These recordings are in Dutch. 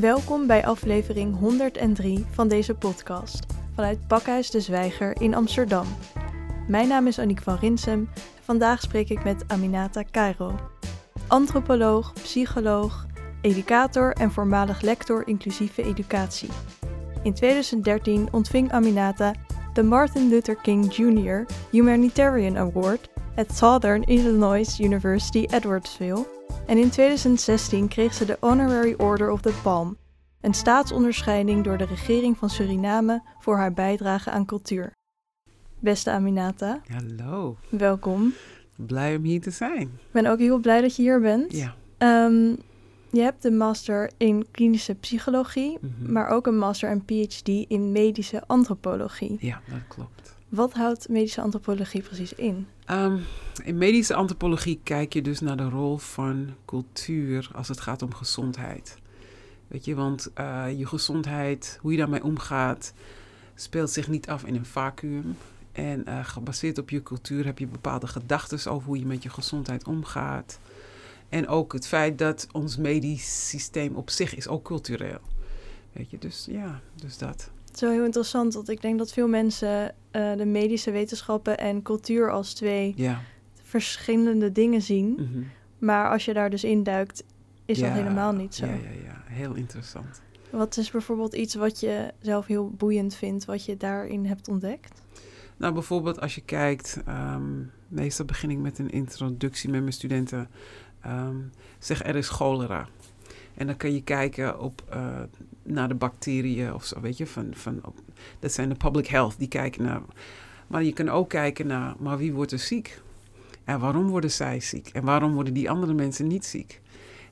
Welkom bij aflevering 103 van deze podcast vanuit Pakhuis de Zwijger in Amsterdam. Mijn naam is Aniek van Rinsem en vandaag spreek ik met Aminata Cairo. Antropoloog, psycholoog, educator en voormalig lector inclusieve educatie. In 2013 ontving Aminata de Martin Luther King Jr. Humanitarian Award at Southern Illinois University Edwardsville en in 2016 kreeg ze de Honorary Order of the Palm, een staatsonderscheiding door de regering van Suriname voor haar bijdrage aan cultuur. Beste Aminata. Hallo. Welkom. Blij om hier te zijn. Ik ben ook heel blij dat je hier bent. Ja. Um, je hebt een master in klinische psychologie, Mhm. maar ook een master en PhD in medische antropologie. Ja, dat klopt. Wat houdt medische antropologie precies in? Um, in medische antropologie kijk je dus naar de rol van cultuur als het gaat om gezondheid. Weet je, want uh, je gezondheid, hoe je daarmee omgaat, speelt zich niet af in een vacuüm. En uh, gebaseerd op je cultuur heb je bepaalde gedachten over hoe je met je gezondheid omgaat. En ook het feit dat ons medisch systeem op zich is ook cultureel. Weet je, dus ja, dus dat. Zo heel interessant, want ik denk dat veel mensen uh, de medische wetenschappen en cultuur als twee ja. verschillende dingen zien. Mm -hmm. Maar als je daar dus induikt, is ja, dat helemaal niet zo. Ja, ja, ja, heel interessant. Wat is bijvoorbeeld iets wat je zelf heel boeiend vindt, wat je daarin hebt ontdekt? Nou, bijvoorbeeld als je kijkt, um, meestal begin ik met een introductie met mijn studenten. Um, zeg, er is cholera. En dan kun je kijken op, uh, naar de bacteriën of zo, weet je. Van, van, dat zijn de public health, die kijken naar. Maar je kan ook kijken naar, maar wie wordt er ziek? En waarom worden zij ziek? En waarom worden die andere mensen niet ziek?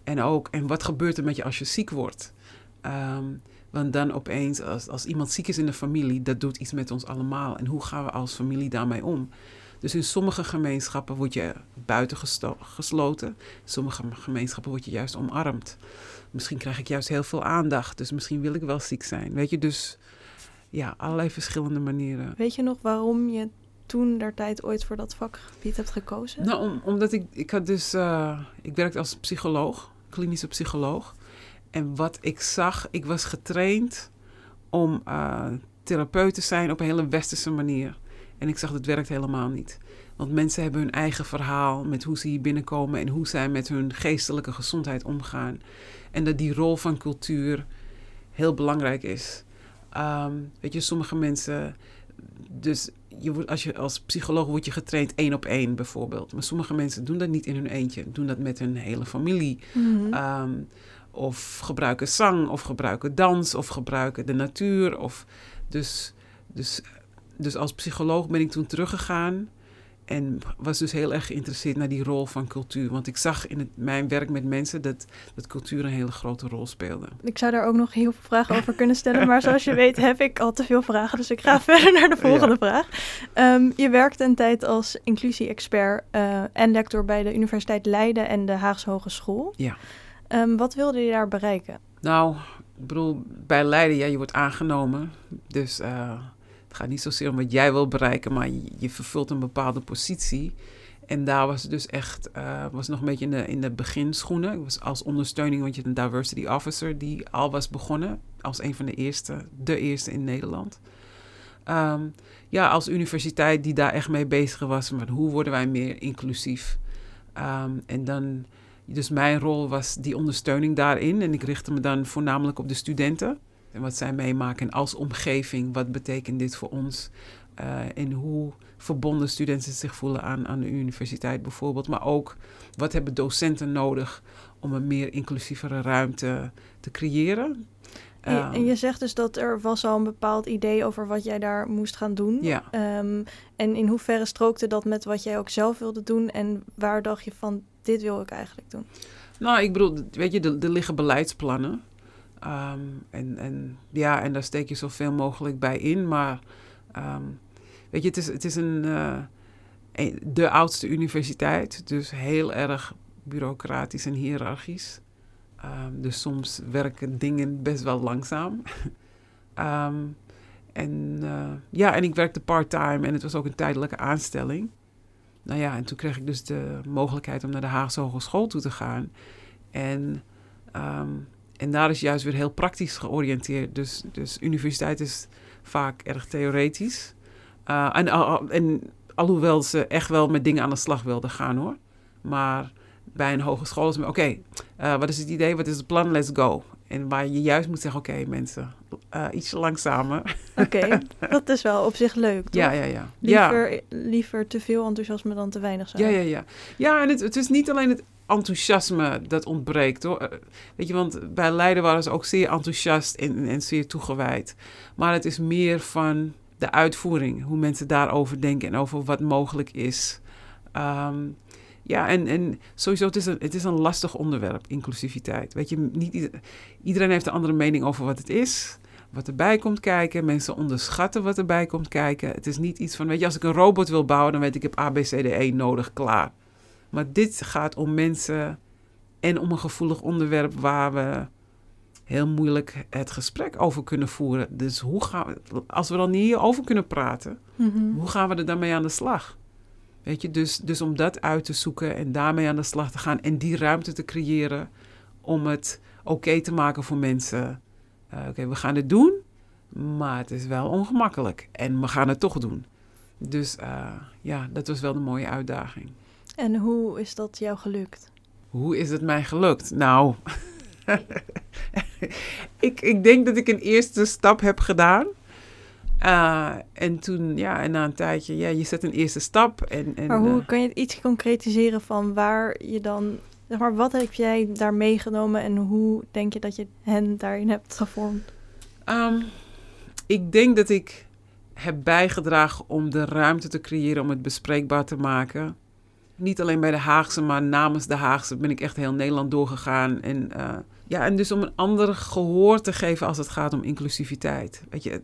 En ook, en wat gebeurt er met je als je ziek wordt? Um, want dan opeens, als, als iemand ziek is in de familie, dat doet iets met ons allemaal. En hoe gaan we als familie daarmee om? Dus in sommige gemeenschappen word je buiten gesloten. In sommige gemeenschappen word je juist omarmd. Misschien krijg ik juist heel veel aandacht. Dus misschien wil ik wel ziek zijn. Weet je, dus ja, allerlei verschillende manieren. Weet je nog waarom je toen der tijd ooit voor dat vakgebied hebt gekozen? Nou, om, omdat ik, ik had dus, uh, ik werkte als psycholoog, klinische psycholoog. En wat ik zag, ik was getraind om uh, therapeut te zijn op een hele westerse manier. En ik zag dat werkt helemaal niet. Want mensen hebben hun eigen verhaal met hoe ze hier binnenkomen en hoe zij met hun geestelijke gezondheid omgaan. En dat die rol van cultuur heel belangrijk is. Um, weet je, sommige mensen. Dus je wordt, als je als psycholoog word je getraind één op één bijvoorbeeld. Maar sommige mensen doen dat niet in hun eentje, doen dat met hun hele familie. Mhm. Mm -hmm. um, of gebruiken zang, of gebruiken dans, of gebruiken de natuur. Of dus, dus, dus als psycholoog ben ik toen teruggegaan. En was dus heel erg geïnteresseerd naar die rol van cultuur. Want ik zag in het, mijn werk met mensen dat, dat cultuur een hele grote rol speelde. Ik zou daar ook nog heel veel vragen over kunnen stellen. Maar zoals je weet heb ik al te veel vragen. Dus ik ga verder naar de volgende ja. vraag. Um, je werkte een tijd als inclusie-expert uh, en lector bij de Universiteit Leiden en de Haagse Hogeschool. Ja. Um, wat wilde je daar bereiken? Nou, ik bedoel, bij Leiden, ja, je wordt aangenomen. Dus uh, het gaat niet zozeer om wat jij wil bereiken, maar je, vervult een bepaalde positie. En daar was dus echt, uh, was nog een beetje in de, in de beginschoenen. Ik was als ondersteuning, want je hebt een diversity officer die al was begonnen. Als een van de eerste, de eerste in Nederland. Um, ja, als universiteit die daar echt mee bezig was. Van hoe worden wij meer inclusief? Um, en dan... Dus mijn rol was die ondersteuning daarin. En ik richtte me dan voornamelijk op de studenten. En wat zij meemaken als omgeving. Wat betekent dit voor ons? Uh, en hoe verbonden studenten zich voelen aan, aan de universiteit bijvoorbeeld. Maar ook wat hebben docenten nodig om een meer inclusievere ruimte te creëren. En je, en je zegt dus dat er was al een bepaald idee over wat jij daar moest gaan doen. Ja. Um, en in hoeverre strookte dat met wat jij ook zelf wilde doen? En waar dacht je van, dit wil ik eigenlijk doen? Nou, ik bedoel, weet je, er, er liggen beleidsplannen. Um, en, en ja, en daar steek je zoveel mogelijk bij in. Maar um, weet je, het is, het is een, uh, een, de oudste universiteit. Dus heel erg bureaucratisch en hiërarchisch. Um, dus soms werken dingen best wel langzaam. en uh, ja, en ik werkte part-time en het was ook een tijdelijke aanstelling. Nou ja, en toen kreeg ik dus de mogelijkheid om naar de Haagse Hogeschool toe te gaan. En en daar is juist weer heel praktisch georiënteerd. Dus, dus universiteit is vaak erg theoretisch. Uh, en, en alhoewel ze echt wel met dingen aan de slag wilden gaan hoor. Maar bij een hogeschool is het oké, uh, wat is het idee, wat is het plan, let's go. En waar je juist moet zeggen, oké mensen, uh, ietsje langzamer. Oké, dat is wel op zich leuk, toch? Ja, ja, ja. Liever, ja. liever te veel enthousiasme dan te weinig zijn. Ja, ja, ja. Ja, en het, het is niet alleen het enthousiasme dat ontbreekt, hoor. Eh, weet je, want bij Leiden waren ze ook zeer enthousiast en, en zeer toegewijd. Maar het is meer van de uitvoering, hoe mensen daarover denken en over wat mogelijk is. Um, ja, en, en sowieso, het is, een, het is een lastig onderwerp, inclusiviteit. Weet je, niet iedereen heeft een andere mening over wat het is, wat erbij komt kijken. Mensen onderschatten wat erbij komt kijken. Het is niet iets van, weet je, als ik een robot wil bouwen, dan weet ik, ik heb ABCDE nodig, klaar. Maar dit gaat om mensen en om een gevoelig onderwerp waar we heel moeilijk het gesprek over kunnen voeren. Dus hoe gaan we, als we dan niet hierover kunnen praten, Mhm. hoe gaan we er dan mee aan de slag? Weet je, dus, dus om dat uit te zoeken en daarmee aan de slag te gaan en die ruimte te creëren om het oké te maken voor mensen. Uh, oké, we gaan het doen, maar het is wel ongemakkelijk en we gaan het toch doen. Dus uh, ja, dat was wel een mooie uitdaging. En hoe is dat jou gelukt? Hoe is het mij gelukt? Nou, ik, ik denk dat ik een eerste stap heb gedaan. Uh, en toen, ja, en na een tijdje, ja, je zet een eerste stap. En, en, maar hoe uh, kan je het iets concretiseren van waar je dan, zeg maar, wat heb jij daar meegenomen en hoe denk je dat je hen daarin hebt gevormd? Um, ik denk dat ik heb bijgedragen om de ruimte te creëren om het bespreekbaar te maken. Niet alleen bij de Haagse, maar namens de Haagse ben ik echt heel Nederland doorgegaan. En, uh, ja, en dus om een ander gehoor te geven als het gaat om inclusiviteit. Weet je,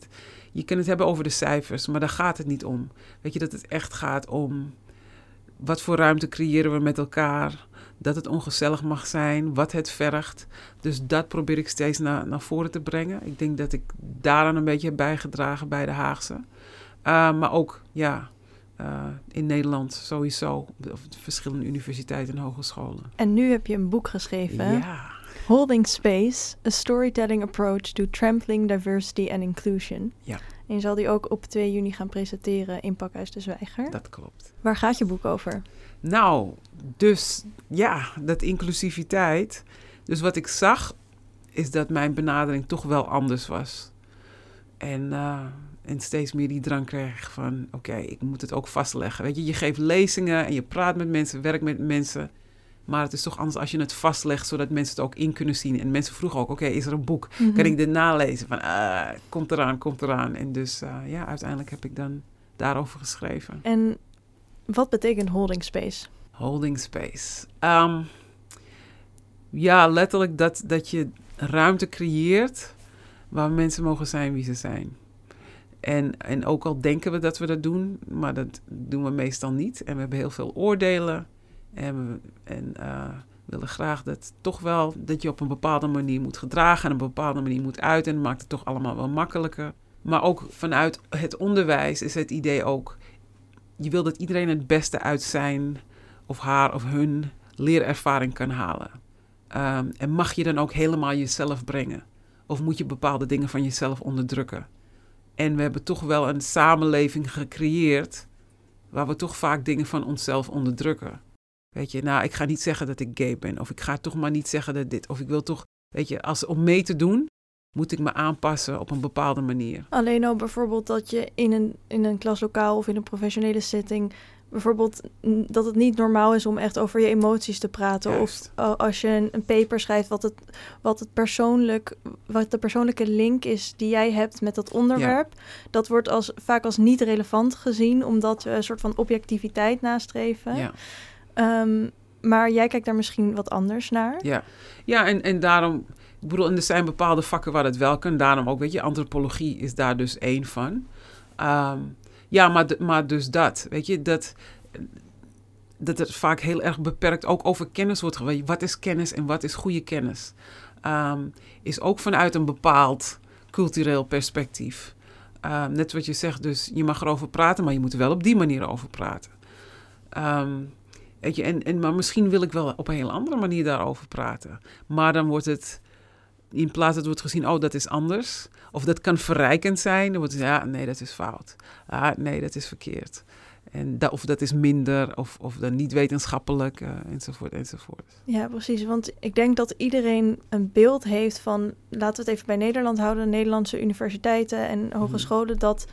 je kunt het hebben over de cijfers, maar daar gaat het niet om. Weet je dat het echt gaat om wat voor ruimte creëren we met elkaar. Dat het ongezellig mag zijn, wat het vergt. Dus dat probeer ik steeds naar, naar voren te brengen. Ik denk dat ik daaraan een beetje heb bijgedragen bij de Haagse. Uh, maar ook, ja, uh, in Nederland sowieso. Op verschillende universiteiten en hogescholen. En nu heb je een boek geschreven. Ja. Holding Space, A Storytelling Approach to Trampling Diversity and Inclusion. Ja. En je zal die ook op 2 juni gaan presenteren in Pakhuis de Zwijger. Dat klopt. Waar gaat je boek over? Nou, dus ja, dat inclusiviteit. Dus wat ik zag, is dat mijn benadering toch wel anders was. En, uh, en steeds meer die drang kreeg van, oké, okay, ik moet het ook vastleggen. Weet je, je geeft lezingen en je praat met mensen, werkt met mensen. Maar het is toch anders als je het vastlegt, zodat mensen het ook in kunnen zien. En mensen vroegen ook, oké, okay, is er een boek? Mm -hmm. Kan ik dit nalezen? Van, uh, komt eraan, komt eraan. En dus, uh, ja, uiteindelijk heb ik dan daarover geschreven. En wat betekent holding space? Holding space. Um, ja, letterlijk dat, dat je ruimte creëert waar mensen mogen zijn wie ze zijn. En, en ook al denken we dat we dat doen, maar dat doen we meestal niet. En we hebben heel veel oordelen. En en, uh, willen graag dat toch wel dat je op een bepaalde manier moet gedragen en op een bepaalde manier moet uit. En dat maakt het toch allemaal wel makkelijker. Maar ook vanuit het onderwijs is het idee ook, je wil dat iedereen het beste uit zijn of haar of hun leerervaring kan halen. Um, en mag je dan ook helemaal jezelf brengen? Of moet je bepaalde dingen van jezelf onderdrukken? En we hebben toch wel een samenleving gecreëerd waar we toch vaak dingen van onszelf onderdrukken. Weet je, nou, ik ga niet zeggen dat ik gay ben. Of ik ga toch maar niet zeggen dat dit. Of ik wil toch, weet je, als, om mee te doen, moet ik me aanpassen op een bepaalde manier. Alleen al bijvoorbeeld dat je in een, in een klaslokaal of in een professionele setting... bijvoorbeeld dat het niet normaal is om echt over je emoties te praten. Juist. Of uh, als je een, een, paper schrijft wat het, wat het persoonlijk... wat de persoonlijke link is die jij hebt met dat onderwerp... Ja. dat wordt als, vaak als niet relevant gezien... omdat we een soort van objectiviteit nastreven. Ja. Um, maar jij kijkt daar misschien wat anders naar. Ja, ja en, en daarom... Ik bedoel, en er zijn bepaalde vakken waar het wel kan. Daarom ook, weet je, antropologie is daar dus één van. Um, ja, maar, maar dus dat, weet je, dat, dat het vaak heel erg beperkt ook over kennis wordt geweest. Wat is kennis en wat is goede kennis? Um, is ook vanuit een bepaald cultureel perspectief. Um, net wat je zegt, dus je mag erover praten, maar je moet er wel op die manier over praten. Um, weet je, en, en, maar misschien wil ik wel op een heel andere manier daarover praten. Maar dan wordt het in plaats dat wordt gezien, oh, dat is anders. Of dat kan verrijkend zijn. Dan wordt ja, nee, dat is fout. Ah, nee, dat is verkeerd. En dat, of dat is minder, of, of dan niet wetenschappelijk, uh, enzovoort, enzovoort. Ja, precies. Want ik denk dat iedereen een beeld heeft van, laten we het even bij Nederland houden, Nederlandse universiteiten en hogescholen, mhm. dat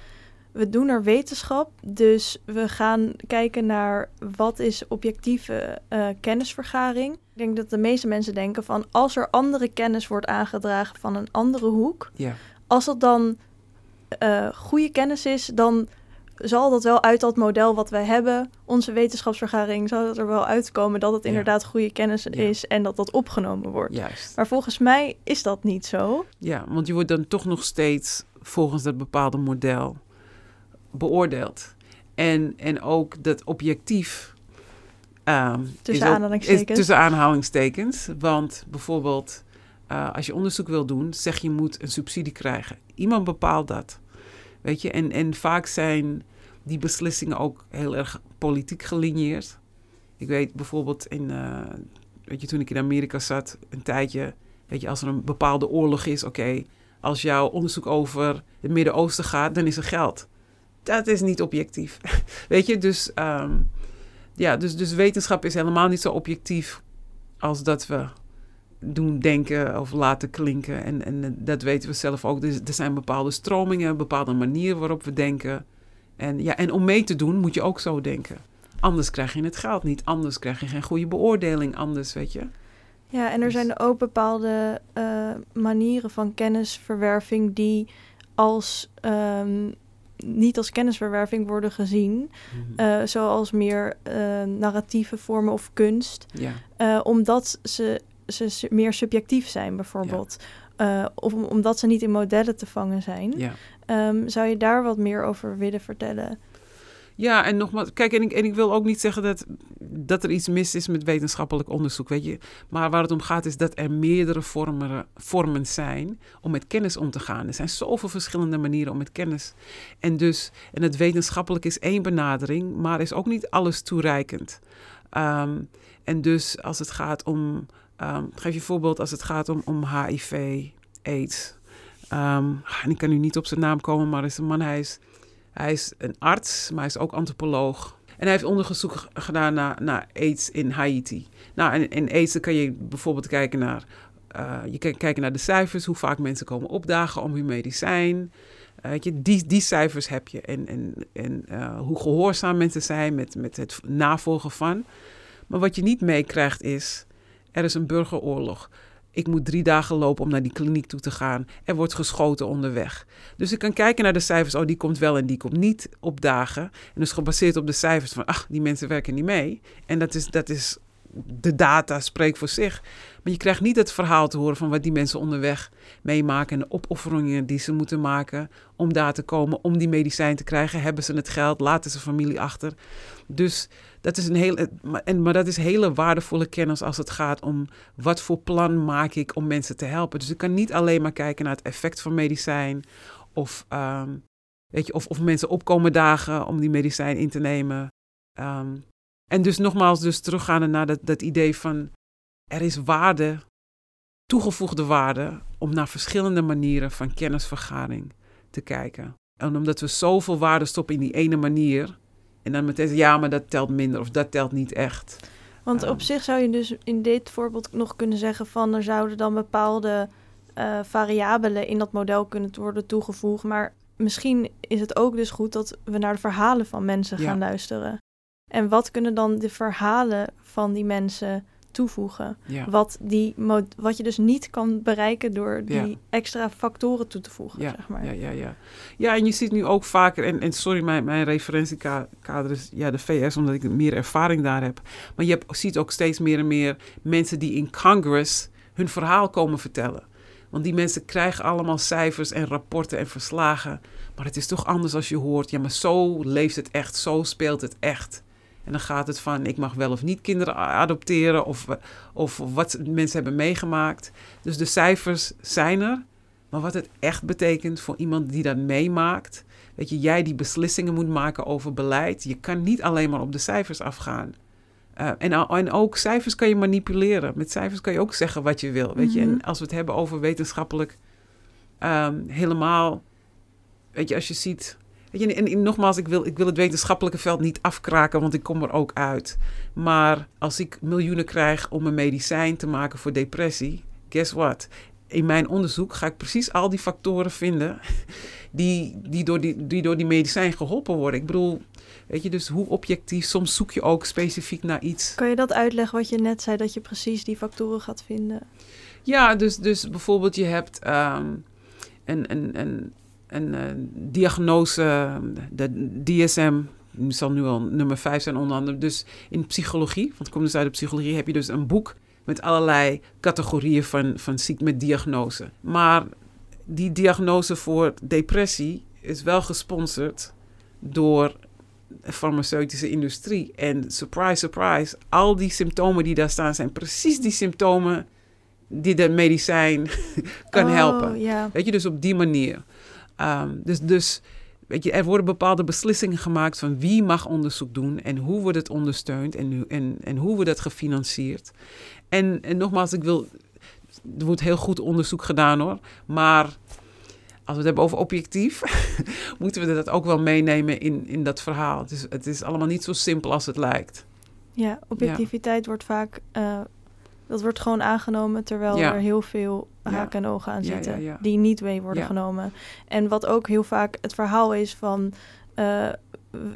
we doen er wetenschap. Dus we gaan kijken naar wat is objectieve uh, kennisvergaring. Ik denk dat de meeste mensen denken van, als er andere kennis wordt aangedragen van een andere hoek, ja. als dat dan uh, goede kennis is, dan zal dat wel uit dat model wat wij hebben, onze wetenschapsvergaring, zal het er wel uitkomen dat het inderdaad goede kennis is en dat dat opgenomen wordt. Juist. Maar volgens mij is dat niet zo. Ja, want je wordt dan toch nog steeds volgens dat bepaalde model beoordeeld. En, en ook dat objectief. Um, tussen, aanhalingstekens. Is, tussen aanhalingstekens. Want bijvoorbeeld, uh, als je onderzoek wil doen, zeg je moet een subsidie krijgen. Iemand bepaalt dat. Weet je, en, en vaak zijn die beslissingen ook heel erg politiek gelineerd. Ik weet bijvoorbeeld in, uh, weet je, toen ik in Amerika zat, een tijdje, weet je, als er een bepaalde oorlog is, oké, als jouw onderzoek over het Midden-Oosten gaat, dan is er geld. Dat is niet objectief. weet je, dus, um, ja, dus, dus wetenschap is helemaal niet zo objectief als dat we doen denken of laten klinken. En, en dat weten we zelf ook. Dus er zijn bepaalde stromingen, bepaalde manieren waarop we denken. En, ja, en om mee te doen moet je ook zo denken. Anders krijg je het geld niet. Anders krijg je geen goede beoordeling. Anders, weet je. Ja, en er dus zijn ook bepaalde uh, manieren van kennisverwerving die als um, niet als kennisverwerving worden gezien, mm -hmm. uh, zoals meer uh, narratieve vormen of kunst, ja. omdat ze ze meer subjectief zijn, bijvoorbeeld. Of omdat ze niet in modellen te vangen zijn. Ja. Um, zou je daar wat meer over willen vertellen? Ja, en nogmaals, kijk, en ik, en ik wil ook niet zeggen dat, dat er iets mis is met wetenschappelijk onderzoek, weet je. Maar waar het om gaat is dat er meerdere vormen, vormen zijn om met kennis om te gaan. Er zijn zoveel verschillende manieren om met kennis. En dus, en het wetenschappelijk is één benadering, maar is ook niet alles toereikend. Um, en dus als het gaat om Um, geef je voorbeeld als het gaat om, om HIV, AIDS. Um, en ik kan nu niet op zijn naam komen, maar is een man, hij is, hij is een arts, maar hij is ook antropoloog. En hij heeft onderzoek gedaan naar, naar AIDS in Haiti. Nou, in AIDS kan je bijvoorbeeld kijken naar, uh, je kan kijken naar de cijfers, hoe vaak mensen komen opdagen om hun medicijn. Weet je, die, die cijfers heb je. En, en, en uh, hoe gehoorzaam mensen zijn met, met het navolgen van. Maar wat je niet meekrijgt is er is een burgeroorlog. Ik moet drie dagen lopen om naar die kliniek toe te gaan. Er wordt geschoten onderweg. Dus ik kan kijken naar de cijfers. Oh, die komt wel en die komt niet op dagen. En dus gebaseerd op de cijfers van, ach, die mensen werken niet mee. En dat is, dat is de data spreekt voor zich. Maar je krijgt niet het verhaal te horen van wat die mensen onderweg meemaken en de opofferingen die ze moeten maken om daar te komen, om die medicijn te krijgen. Hebben ze het geld? Laten ze familie achter? Dus dat is een hele, en, maar dat is hele waardevolle kennis als het gaat om wat voor plan maak ik om mensen te helpen. Dus ik kan niet alleen maar kijken naar het effect van medicijn of, um, weet je, of, of mensen opkomen dagen om die medicijn in te nemen. Um, en dus nogmaals, dus teruggaande naar dat, dat idee van er is waarde, toegevoegde waarde, om naar verschillende manieren van kennisvergaring te kijken. En omdat we zoveel waarde stoppen in die ene manier, en dan meteen ja, maar dat telt minder of dat telt niet echt. Want op zich zou je dus in dit voorbeeld nog kunnen zeggen van er zouden dan bepaalde uh, variabelen in dat model kunnen worden toegevoegd. Maar misschien is het ook dus goed dat we naar de verhalen van mensen gaan luisteren. En wat kunnen dan de verhalen van die mensen toevoegen? Wat, die, wat je dus niet kan bereiken door die extra factoren toe te voegen, ja. zeg maar. Ja, ja, ja. ja, en je ziet nu ook vaker, en, en sorry, mijn, mijn referentiekader is ja, de VS, omdat ik meer ervaring daar heb. Maar je hebt, ziet ook steeds meer en meer mensen die in Congress hun verhaal komen vertellen. Want die mensen krijgen allemaal cijfers en rapporten en verslagen. Maar het is toch anders als je hoort, ja, maar zo leeft het echt, zo speelt het echt. En dan gaat het van ik mag wel of niet kinderen adopteren of, of wat mensen hebben meegemaakt. Dus de cijfers zijn er. Maar wat het echt betekent voor iemand die dat meemaakt. Weet je, jij die beslissingen moet maken over beleid. Je kan niet alleen maar op de cijfers afgaan. Uh, en, en ook cijfers kan je manipuleren. Met cijfers kan je ook zeggen wat je wil. Weet je, en als we het hebben over wetenschappelijk um, helemaal. Weet je, als je ziet. Weet je, en, en, nogmaals, ik wil, ik wil het wetenschappelijke veld niet afkraken, want ik kom er ook uit. Maar als ik miljoenen krijg om een medicijn te maken voor depressie, guess what? In mijn onderzoek ga ik precies al die factoren vinden die, die, door, die, die door die medicijn geholpen worden. Ik bedoel, weet je, dus hoe objectief, soms zoek je ook specifiek naar iets. Kan je dat uitleggen wat je net zei, dat je precies die factoren gaat vinden? Ja, dus, dus bijvoorbeeld je hebt um, een, een, een, een uh, diagnose, de DSM, zal nu al nummer 5 zijn onder andere. Dus in psychologie, want ik kom dus uit de psychologie, heb je dus een boek met allerlei categorieën van, van ziekte met diagnose. Maar die diagnose voor depressie is wel gesponsord door de farmaceutische industrie. En surprise, surprise, al die symptomen die daar staan zijn precies die symptomen die de medicijn kan oh, helpen. Yeah. Weet je, dus op die manier. Um, dus, dus weet je, er worden bepaalde beslissingen gemaakt van wie mag onderzoek doen en hoe wordt het ondersteund en, en, en hoe wordt het gefinancierd. En, en nogmaals, ik wil er wordt heel goed onderzoek gedaan hoor. Maar als we het hebben over objectief, moeten we dat ook wel meenemen in, in dat verhaal. Het is, het is allemaal niet zo simpel als het lijkt. Ja, objectiviteit wordt vaak, uh, dat wordt gewoon aangenomen terwijl er heel veel haken en ogen aan zitten die niet mee worden genomen. En wat ook heel vaak het verhaal is van uh,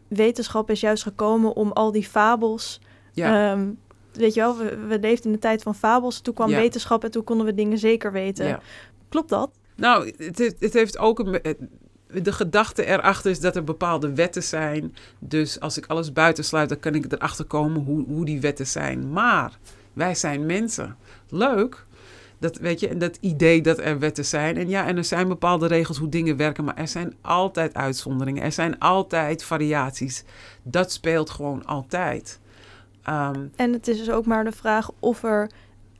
wetenschap is juist gekomen om al die fabels um, weet je wel, we, we leefden in de tijd van fabels. Toen kwam wetenschap en toen konden we dingen zeker weten. Klopt dat? Nou, het, het heeft ook een, de gedachte erachter is dat er bepaalde wetten zijn. Dus als ik alles buitensluit, dan kan ik erachter komen hoe, hoe die wetten zijn. Maar wij zijn mensen. Leuk. Dat, weet je, dat idee dat er wetten zijn. En ja, en er zijn bepaalde regels hoe dingen werken, maar er zijn altijd uitzonderingen. Er zijn altijd variaties. Dat speelt gewoon altijd. Um, en het is dus ook maar de vraag of er,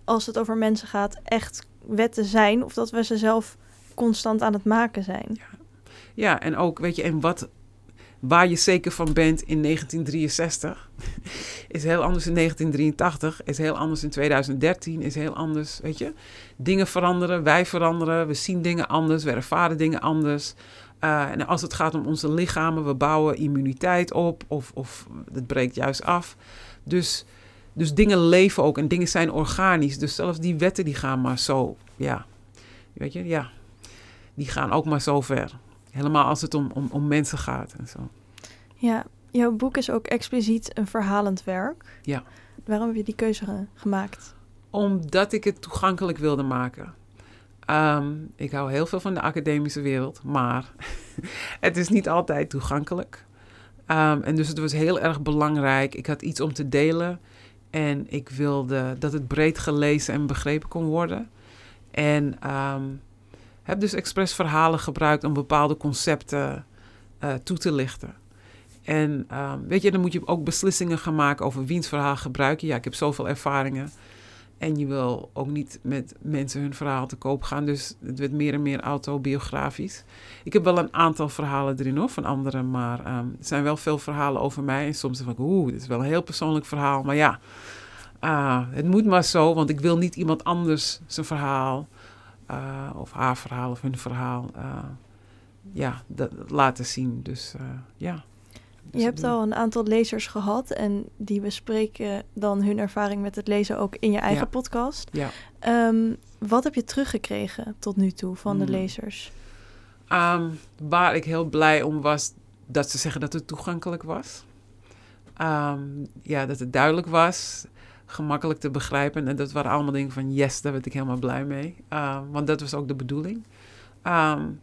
als het over mensen gaat, echt wetten zijn. Of dat we ze zelf constant aan het maken zijn. Ja, ja en ook, weet je, en wat, waar je zeker van bent in 1963 is heel anders in 1983, is heel anders in 2013, is heel anders, weet je. Dingen veranderen, wij veranderen, we zien dingen anders, we ervaren dingen anders. Uh, en als het gaat om onze lichamen, we bouwen immuniteit op of, of het breekt juist af. Dus, dus dingen leven ook en dingen zijn organisch. Dus zelfs die wetten die gaan maar zo, ja, weet je, ja, die gaan ook maar zo ver. Helemaal als het om, om, om mensen gaat en zo. Ja, jouw boek is ook expliciet een verhalend werk. Ja. Waarom heb je die keuze gemaakt? Omdat ik het toegankelijk wilde maken. Um, ik hou heel veel van de academische wereld, maar het is niet altijd toegankelijk. Um, en dus het was heel erg belangrijk. Ik had iets om te delen. En ik wilde dat het breed gelezen en begrepen kon worden. En um, heb dus expres verhalen gebruikt om bepaalde concepten uh, toe te lichten. En um, weet je, dan moet je ook beslissingen gaan maken over wiens verhaal gebruik je. Ja, ik heb zoveel ervaringen. En je wil ook niet met mensen hun verhaal te koop gaan. Dus het werd meer en meer autobiografisch. Ik heb wel een aantal verhalen erin hoor, van anderen. Maar um, er zijn wel veel verhalen over mij. En soms denk ik, oeh, dit is wel een heel persoonlijk verhaal. Maar ja, uh, het moet maar zo. Want ik wil niet iemand anders zijn verhaal... Uh, of haar verhaal of hun verhaal... Uh, ja, dat, laten zien. Dus ja je hebt al een aantal lezers gehad en die bespreken dan hun ervaring met het lezen ook in je eigen podcast. Ja. Um, wat heb je teruggekregen tot nu toe van de hmm. lezers? Um, waar ik heel blij om was dat ze zeggen dat het toegankelijk was. Um, ja, dat het duidelijk was, gemakkelijk te begrijpen. En dat waren allemaal dingen van yes, daar werd ik helemaal blij mee. want dat was ook de bedoeling. Um,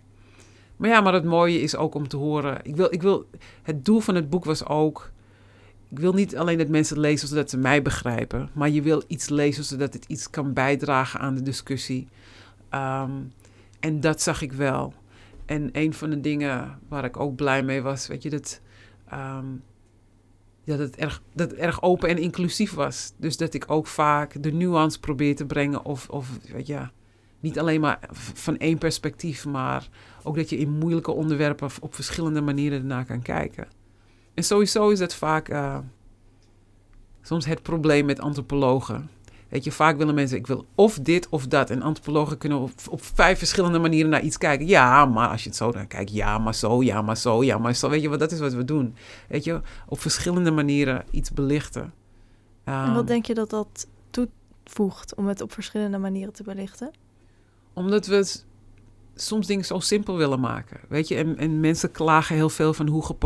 maar ja, maar het mooie is ook om te horen. Ik wil, ik wil, het doel van het boek was ook. Ik wil niet alleen dat mensen het lezen zodat ze mij begrijpen. Maar je wil iets lezen zodat het iets kan bijdragen aan de discussie. Um, en dat zag ik wel. En een van de dingen waar ik ook blij mee was, weet je, dat, dat, het erg, dat erg open en inclusief was. Dus dat ik ook vaak de nuance probeer te brengen. Of, of weet niet alleen maar van één perspectief, maar ook dat je in moeilijke onderwerpen op verschillende manieren ernaar kan kijken. En sowieso is het vaak. Uh, soms het probleem met antropologen. Weet je, vaak willen mensen, ik wil of dit of dat. En antropologen kunnen op, op vijf verschillende manieren naar iets kijken. Ja, maar als je het zo dan kijkt, ja, maar zo, ja, maar zo, ja, maar zo. Weet je wat, dat is wat we doen. Weet je, op verschillende manieren iets belichten. en wat Ehm, denk je dat dat toevoegt om het op verschillende manieren te belichten? Omdat we soms dingen zo simpel willen maken. Weet je, en, en mensen klagen heel veel van hoe,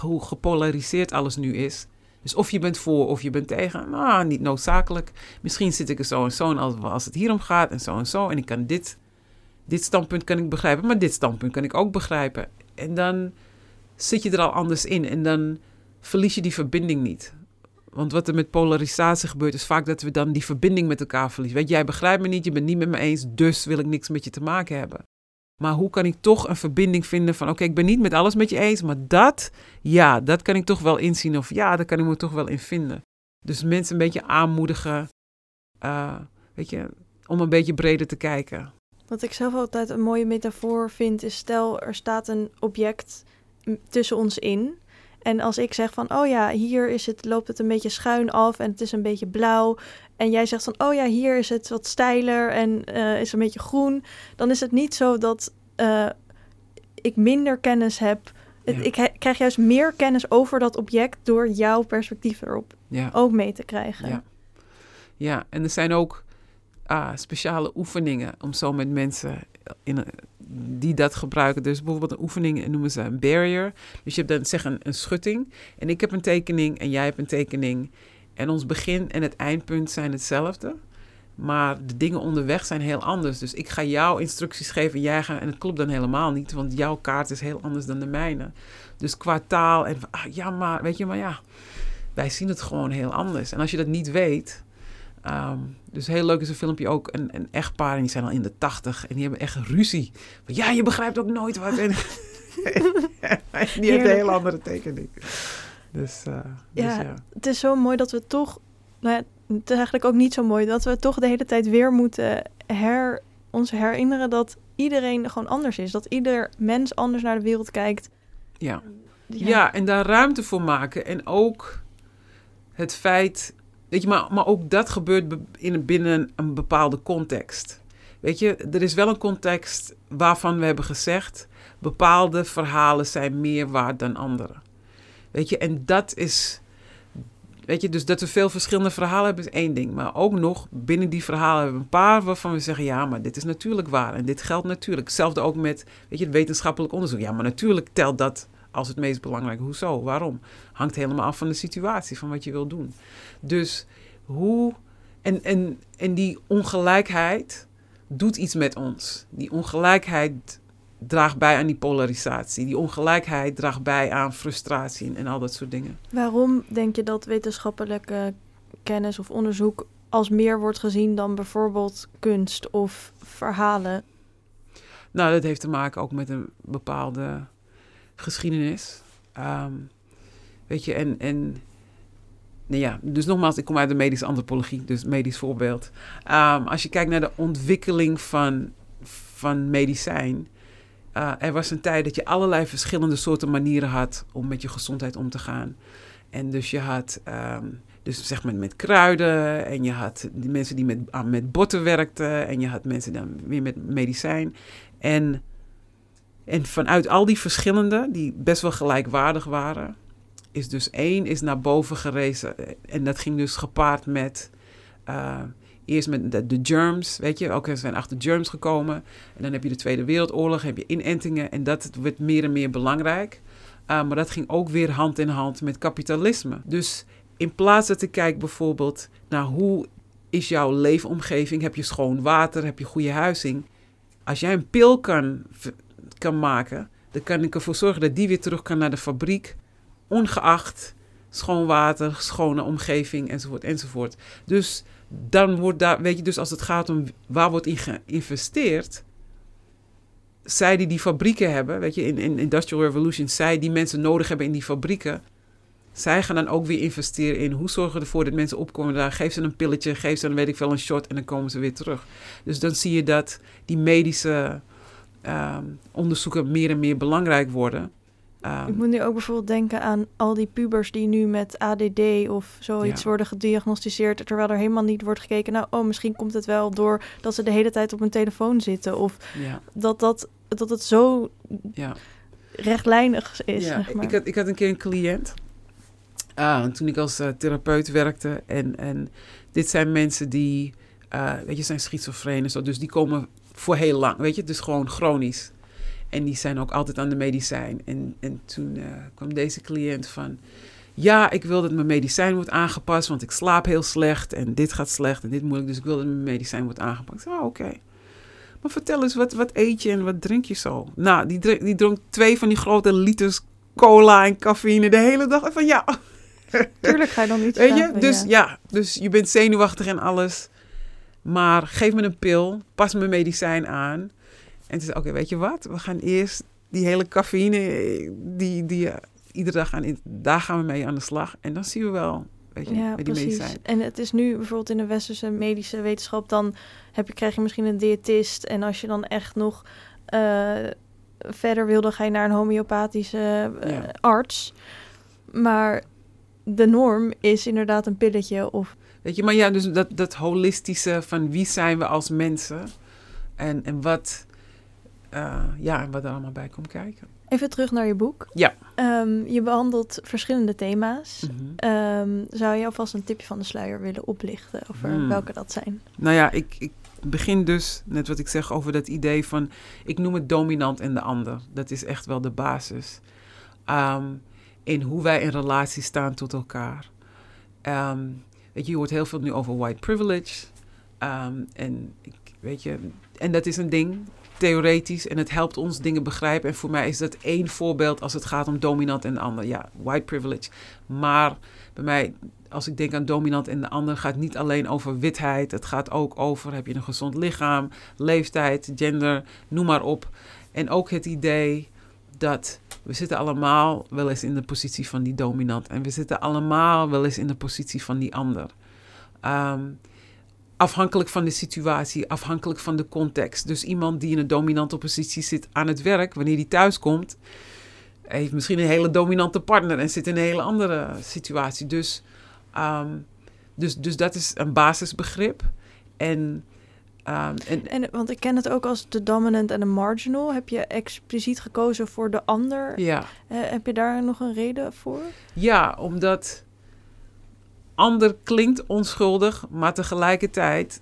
hoe gepolariseerd alles nu is. Dus of je bent voor of je bent tegen, nou, niet noodzakelijk. Misschien zit ik er zo en zo en als, als het hierom gaat en zo en zo. En ik kan dit, dit standpunt kan ik begrijpen, maar dit standpunt kan ik ook begrijpen. En dan zit je er al anders in en dan verlies je die verbinding niet. Want wat er met polarisatie gebeurt, is vaak dat we dan die verbinding met elkaar verliezen. Weet jij begrijpt me niet, je bent niet met me eens, dus wil ik niks met je te maken hebben. Maar hoe kan ik toch een verbinding vinden van, oké, ik ben niet met alles met je eens, maar dat, ja, dat kan ik toch wel inzien. Of ja, daar kan ik me toch wel in vinden. Dus mensen een beetje aanmoedigen, eh, weet je, om een beetje breder te kijken. Wat ik zelf altijd een mooie metafoor vind, is stel er staat een object tussen ons in. En als ik zeg van, oh ja, hier is het, loopt het een beetje schuin af en het is een beetje blauw. En jij zegt van, oh ja, hier is het wat steiler en eh, is een beetje groen. Dan is het niet zo dat eh, ik minder kennis heb. Het-. Ik he- krijg juist meer kennis over dat object door jouw perspectief erop Ja. ook mee te krijgen. Ja. Ja, en er zijn ook ah, speciale oefeningen om zo met mensen in, die dat gebruiken. Dus bijvoorbeeld een oefening noemen ze een barrier. Dus je hebt dan zeg een, een schutting en ik heb een tekening en jij hebt een tekening. En ons begin en het eindpunt zijn hetzelfde. Maar de dingen onderweg zijn heel anders. Dus ik ga jou instructies geven en jij gaat... En het klopt dan helemaal niet, want jouw kaart is heel anders dan de mijne. Dus qua taal en... Ah, ja, maar weet je, maar ja... Wij zien het gewoon heel anders. En als je dat niet weet... ehm, dus heel leuk is een filmpje ook een, een echtpaar... en die zijn al in de tachtig en die hebben echt ruzie. Van, ja, je begrijpt ook nooit wat. En die heeft een hele andere tekening. Dus, eh, dus Ja. ja. het is zo mooi dat we toch, nou ja, het is eigenlijk ook niet zo mooi dat we toch de hele tijd weer moeten her, ons herinneren dat iedereen gewoon anders is. Dat ieder mens anders naar de wereld kijkt. ja. Ja. en daar ruimte voor maken. En ook het feit. Weet je, maar, maar ook dat gebeurt be- in, binnen een bepaalde context. Weet je, er is wel een context waarvan we hebben gezegd. bepaalde verhalen zijn meer waard dan andere. Weet je, en dat is. Weet je, dus dat we veel verschillende verhalen hebben is één ding. Maar ook nog binnen die verhalen hebben we een paar waarvan we zeggen: ja, maar dit is natuurlijk waar. En dit geldt natuurlijk. Hetzelfde ook met weet je, het wetenschappelijk onderzoek. Ja, maar natuurlijk telt dat als het meest belangrijke. Hoezo? Waarom? Hangt helemaal af van de situatie, van wat je wil doen. Dus hoe. En, en, en die ongelijkheid doet iets met ons. Die ongelijkheid draagt bij aan die polarisatie. Die ongelijkheid draagt bij aan frustratie en, en al dat soort dingen. Waarom denk je dat wetenschappelijke kennis of onderzoek als meer wordt gezien dan bijvoorbeeld kunst of verhalen? Nou, dat heeft te maken ook met een bepaalde geschiedenis. Ehm, weet je, en, en nou ja, dus nogmaals, ik kom uit de medische antropologie, dus medisch voorbeeld. Ehm, als je kijkt naar de ontwikkeling van, van medicijn, uh, er was een tijd dat je allerlei verschillende soorten manieren had om met je gezondheid om te gaan. En dus je had, um, dus zeg maar met kruiden, en je had die mensen die met, uh, met botten werkten, en je had mensen dan weer met medicijn. En, en vanuit al die verschillende, die best wel gelijkwaardig waren, is dus één is naar boven gerezen. En dat ging dus gepaard met, uh, eerst met de, de, germs, weet je. Ook zijn achter germs gekomen. En dan heb je de Tweede Wereldoorlog, heb je inentingen. En dat werd meer en meer belangrijk. Uh, maar dat ging ook weer hand in hand met kapitalisme. Dus in plaats dat ik kijk bijvoorbeeld naar hoe is jouw leefomgeving, heb je schoon water, heb je goede huizing. Als jij een pil kan, kan maken, dan kan ik ervoor zorgen dat die weer terug kan naar de fabriek, ongeacht schoon water, schone omgeving enzovoort enzovoort. Dus dan wordt daar, weet je, dus als het gaat om waar wordt in geïnvesteerd, zij die die fabrieken hebben, weet je, in, in Industrial Revolution, zij die mensen nodig hebben in die fabrieken, zij gaan dan ook weer investeren in hoe zorgen we ervoor dat mensen opkomen daar. Geef ze een pilletje, geef ze dan weet ik veel een shot en dan komen ze weer terug. Dus dan zie je dat die medische uh, onderzoeken meer en meer belangrijk worden. Ehm, Ik moet nu ook bijvoorbeeld denken aan al die pubers die nu met ADD of zoiets Ja. worden gediagnosticeerd, terwijl er helemaal niet wordt gekeken, nou, oh, misschien komt het wel door dat ze de hele tijd op hun telefoon zitten. Of ja, dat, dat, dat het zo ja. rechtlijnig is, ja. zeg maar. ik, had, ik had een keer een cliënt. ah, toen ik als eh, therapeut werkte. En, en dit zijn mensen die, eh, weet je, zijn schizofreen en zo. Dus die komen voor heel lang, weet je. Dus gewoon chronisch. En die zijn ook altijd aan de medicijn. En, en toen eh, kwam deze cliënt van... Ja, ik wil dat mijn medicijn wordt aangepast, want ik slaap heel slecht. En dit gaat slecht en dit moeilijk. Dus ik wil dat mijn medicijn wordt aangepakt. Oh, oké. Maar vertel eens, wat, wat eet je en wat drink je zo? Nou, die, die dronk twee van die grote liters cola en cafeïne de hele dag. En van ja, Tuurlijk ga je dan niet weet je? Dus ja. ja, dus je bent zenuwachtig en alles. Maar geef me een pil, pas mijn medicijn aan. En toen zei oké, weet je wat? We gaan eerst die hele cafeïne, die, die iedere dag aan, in- daar gaan we mee aan de slag. En dan zien we wel, weet je, Ja, met die precies. medicijn. En het is nu bijvoorbeeld in de westerse medische wetenschap, dan heb je, krijg je misschien een diëtist. En als je dan echt nog eh, verder wil, dan ga je naar een homeopathische eh, Ja. arts. Maar de norm is inderdaad een pilletje of Weet je, maar ja, dus dat, dat holistische van wie zijn we als mensen en, en wat, eh, ja, en wat er allemaal bij komt kijken. Even terug naar je boek. Ja. Ehm, je behandelt verschillende thema's. Mhm. Ehm, zou je alvast een tipje van de sluier willen oplichten over Hmm. welke dat zijn? Nou ja, ik, ik begin dus, net wat ik zeg over dat idee van, ik noem het dominant en de ander. Dat is echt wel de basis. Ehm, in hoe wij in relatie staan tot elkaar. Weet je, je hoort heel veel nu over white privilege. En ik, weet je, en dat is een ding, theoretisch. En het helpt ons dingen begrijpen. En voor mij is dat één voorbeeld als het gaat om dominant en de ander. Ja, white privilege. Maar bij mij, als ik denk aan dominant en de ander, gaat het niet alleen over witheid. Het gaat ook over, heb je een gezond lichaam, leeftijd, gender, noem maar op. En ook het idee dat we zitten allemaal wel eens in de positie van die dominant. En we zitten allemaal wel eens in de positie van die ander. Ehm, afhankelijk van de situatie, afhankelijk van de context. Dus iemand die in een dominante positie zit aan het werk, wanneer die thuis komt, heeft misschien een hele dominante partner en zit in een hele andere situatie. Dus, ehm, dus, dus dat is een basisbegrip. En, ehm, en En, want ik ken het ook als de dominant en de marginal. Heb je expliciet gekozen voor de ander? ja. Eh, heb je daar nog een reden voor? Ja, omdat ander klinkt onschuldig, maar tegelijkertijd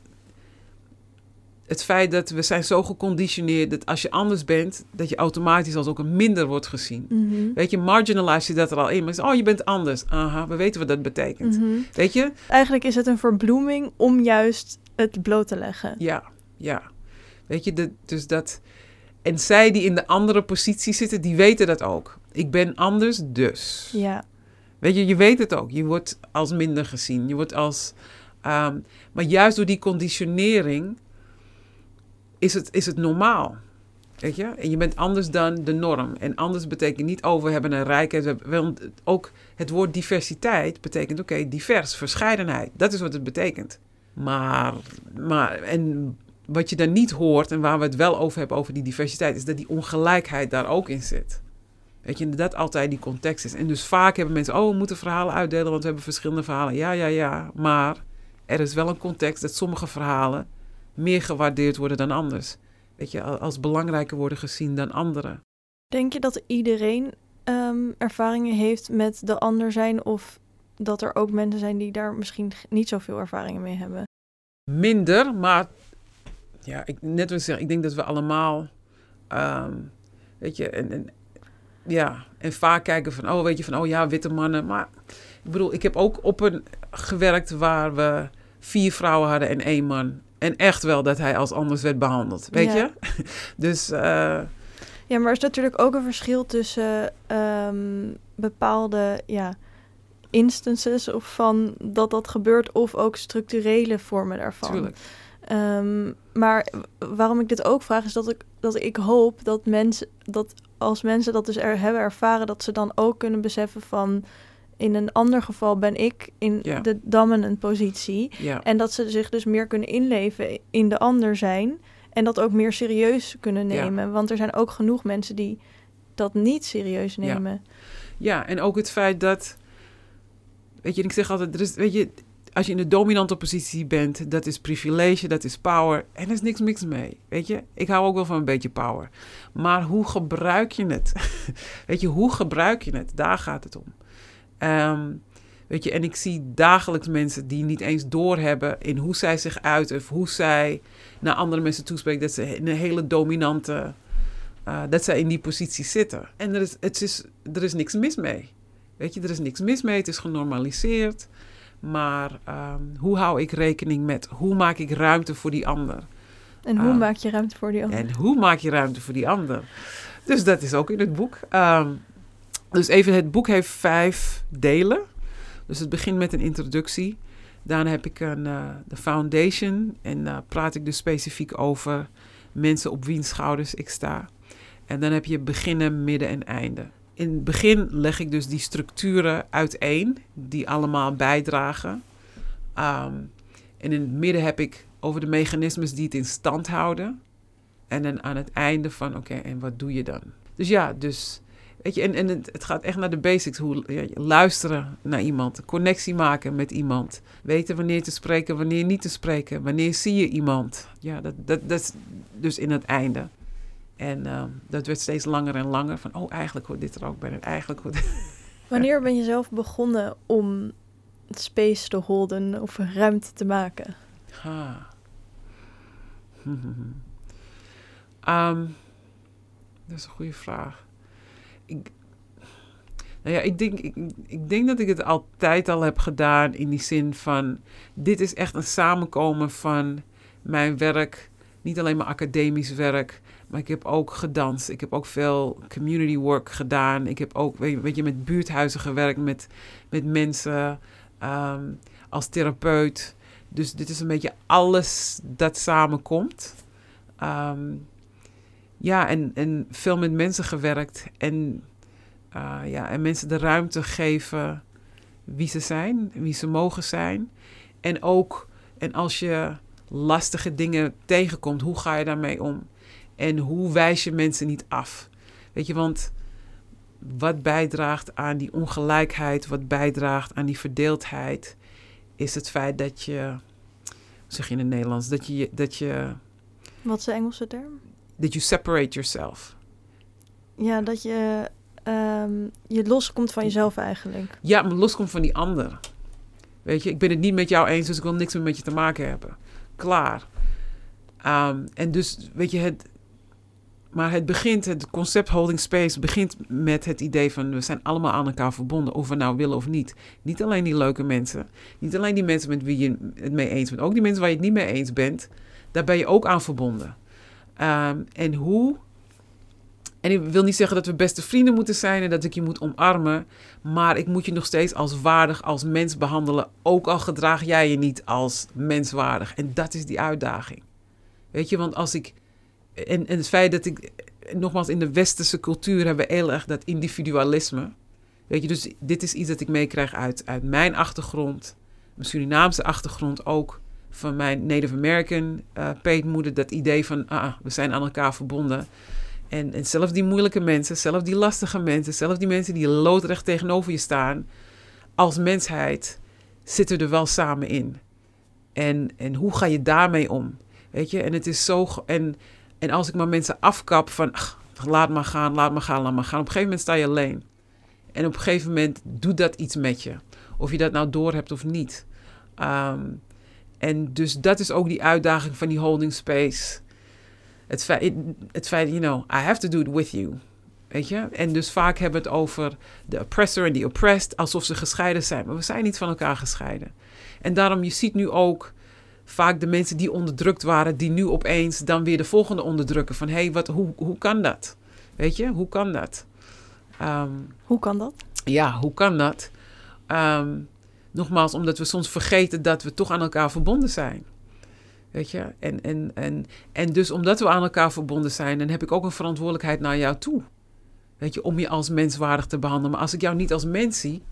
het feit dat we zijn zo geconditioneerd dat als je anders bent, dat je automatisch als ook een minder wordt gezien. Mhm. Weet je, marginalize je dat er al in. Maar oh, je bent anders. Aha, we weten wat dat betekent. Mhm. Weet je? Eigenlijk is het een verbloeming om juist het bloot te leggen. Ja, ja. Weet je, de, dus dat... En zij die in de andere positie zitten, die weten dat ook. Ik ben anders, dus. Ja, Weet je, je weet het ook. Je wordt als minder gezien. Je wordt als. ehm, maar juist door die conditionering is het, is het normaal. Weet je? En je bent anders dan de norm. En anders betekent niet, oh, we hebben een rijkheid. Want ook het woord diversiteit betekent, oké, divers, verscheidenheid. Dat is wat het betekent. Maar, maar, en wat je dan niet hoort en waar we het wel over hebben, over die diversiteit, is dat die ongelijkheid daar ook in zit. Weet je, dat altijd die context is. En dus vaak hebben mensen, oh, we moeten verhalen uitdelen, want we hebben verschillende verhalen. Ja, ja, ja. Maar er is wel een context dat sommige verhalen meer gewaardeerd worden dan anders. Weet je, als belangrijker worden gezien dan andere. denk je dat iedereen ehm, ervaringen heeft met de ander zijn? Of dat er ook mensen zijn die daar misschien niet zoveel ervaringen mee hebben? Minder, maar ja, ik, net wat ik zeg, ik denk dat we allemaal, ehm, weet je, en, en, ja, en vaak kijken van, oh, weet je, van, oh ja, witte mannen. Maar ik bedoel, ik heb ook op een gewerkt waar we vier vrouwen hadden en één man. En echt wel dat hij als anders werd behandeld, weet Ja. je? Dus, eh, Ja, maar er is natuurlijk ook een verschil tussen ehm, bepaalde ja, instances of van dat dat gebeurt of ook structurele vormen daarvan. Ehm, maar waarom ik dit ook vraag is dat ik, dat ik hoop dat mensen dat als mensen dat dus er hebben ervaren, dat ze dan ook kunnen beseffen van in een ander geval ben ik in Ja. de dominant positie. Ja, En dat ze zich dus meer kunnen inleven in de ander zijn. En dat ook meer serieus kunnen Ja. nemen. Want er zijn ook genoeg mensen die dat niet serieus nemen. Ja, en ook het feit dat, weet je, ik zeg altijd, er is, weet je, als je in de dominante positie bent, dat is privilege, dat is power. En er is niks niks mee, weet je. Ik hou ook wel van een beetje power. Maar hoe gebruik je het? weet je, hoe gebruik je het? Daar gaat het om. Ehm, weet je, en ik zie dagelijks mensen die niet eens doorhebben in hoe zij zich uiten of hoe zij naar andere mensen toespreken, dat ze een hele dominante, eh, dat zij in die positie zitten. En er is, het is, er is niks mis mee. Weet je, er is niks mis mee, het is genormaliseerd. Maar ehm, hoe hou ik rekening met, hoe maak ik ruimte voor die ander? En hoe Ah. maak je ruimte voor die ander? En hoe maak je ruimte voor die ander? Dus dat is ook in het boek. Ehm, dus even, het boek heeft vijf delen. Dus het begint met een introductie. Daarna heb ik een, eh, de foundation. En daar praat ik dus specifiek over mensen op wiens schouders ik sta. En dan heb je beginnen, midden en einde. In het begin leg ik dus die structuren uiteen, die allemaal bijdragen. Ehm, en in het midden heb ik over de mechanismes die het in stand houden. En dan aan het einde van, oké, en wat doe je dan? Dus ja, dus, weet je, en, en het, gaat echt naar de basics. Hoe, luisteren naar iemand, connectie maken met iemand. Weten wanneer te spreken, wanneer niet te spreken. Wanneer zie je iemand? Ja, dat, dat, dat is dus in het einde. En ehm, dat werd steeds langer en langer. Van, oh, eigenlijk hoort dit er ook bij. En eigenlijk hoort Wanneer ben je zelf begonnen om space te holden of ruimte te maken? Ha. Ehm, dat is een goede vraag. Ik, nou ja, ik denk, ik, ik denk dat ik het altijd al heb gedaan in die zin van... Dit is echt een samenkomen van mijn werk. Niet alleen maar academisch werk, maar ik heb ook gedanst. Ik heb ook veel community work gedaan. Ik heb ook, weet je, met buurthuizen gewerkt, met, met mensen ehm, als therapeut. Dus dit is een beetje alles dat samenkomt. Ehm, ja, en, en veel met mensen gewerkt. En, uh, ja, en mensen de ruimte geven wie ze zijn, wie ze mogen zijn. En ook, en als je lastige dingen tegenkomt, hoe ga je daarmee om? En hoe wijs je mensen niet af? Weet je, want wat bijdraagt aan die ongelijkheid, wat bijdraagt aan die verdeeldheid, is het feit dat je, zeg je in het Nederlands, dat je, dat je. Wat is de Engelse term? Dat you separate yourself. Ja, dat je um, je loskomt van jezelf eigenlijk. Ja, maar loskomt van die ander. Weet je, ik ben het niet met jou eens, dus ik wil niks meer met je te maken hebben. Klaar. Um, en dus, weet je, het, maar het begint, het concept holding space begint met het idee van we zijn allemaal aan elkaar verbonden, of we nou willen of niet. Niet alleen die leuke mensen, niet alleen die mensen met wie je het mee eens bent, ook die mensen waar je het niet mee eens bent, daar ben je ook aan verbonden. Um, en hoe. En ik wil niet zeggen dat we beste vrienden moeten zijn en dat ik je moet omarmen, maar ik moet je nog steeds als waardig, als mens behandelen, ook al gedraag jij je niet als menswaardig. En dat is die uitdaging. Weet je, want als ik en, en het feit dat ik, nogmaals, in de westerse cultuur hebben we heel erg dat individualisme. Weet je, dus dit is iets dat ik meekrijg uit, uit mijn achtergrond, mijn Surinaamse achtergrond ook, van mijn Native American uh, peetmoeder, dat idee van, ah, we zijn aan elkaar verbonden. En, en zelfs die moeilijke mensen, zelfs die lastige mensen, zelfs die mensen die loodrecht tegenover je staan, als mensheid zitten er wel samen in. En, en hoe ga je daarmee om? Weet je, en het is zo. En, en als ik maar mensen afkap van laat maar gaan, laat maar gaan, laat maar gaan. Op een gegeven moment sta je alleen. En op een gegeven moment doet dat iets met je. Of je dat nou door hebt of niet. Um, en dus dat is ook die uitdaging van die holding space. Het feit, het feit, you know, I have to do it with you. Weet je? En dus vaak hebben we het over de oppressor en die oppressed, alsof ze gescheiden zijn. Maar we zijn niet van elkaar gescheiden. En daarom, je ziet nu ook vaak de mensen die onderdrukt waren, die nu opeens dan weer de volgende onderdrukken. Van hé, hey, wat, hoe, hoe kan dat? Weet je, hoe kan dat? Um, hoe kan dat? Ja, hoe kan dat? Um, nogmaals, omdat we soms vergeten dat we toch aan elkaar verbonden zijn. Weet je? En, en, en, en dus omdat we aan elkaar verbonden zijn, dan heb ik ook een verantwoordelijkheid naar jou toe. Weet je, om je als menswaardig te behandelen. Maar als ik jou niet als mens zie,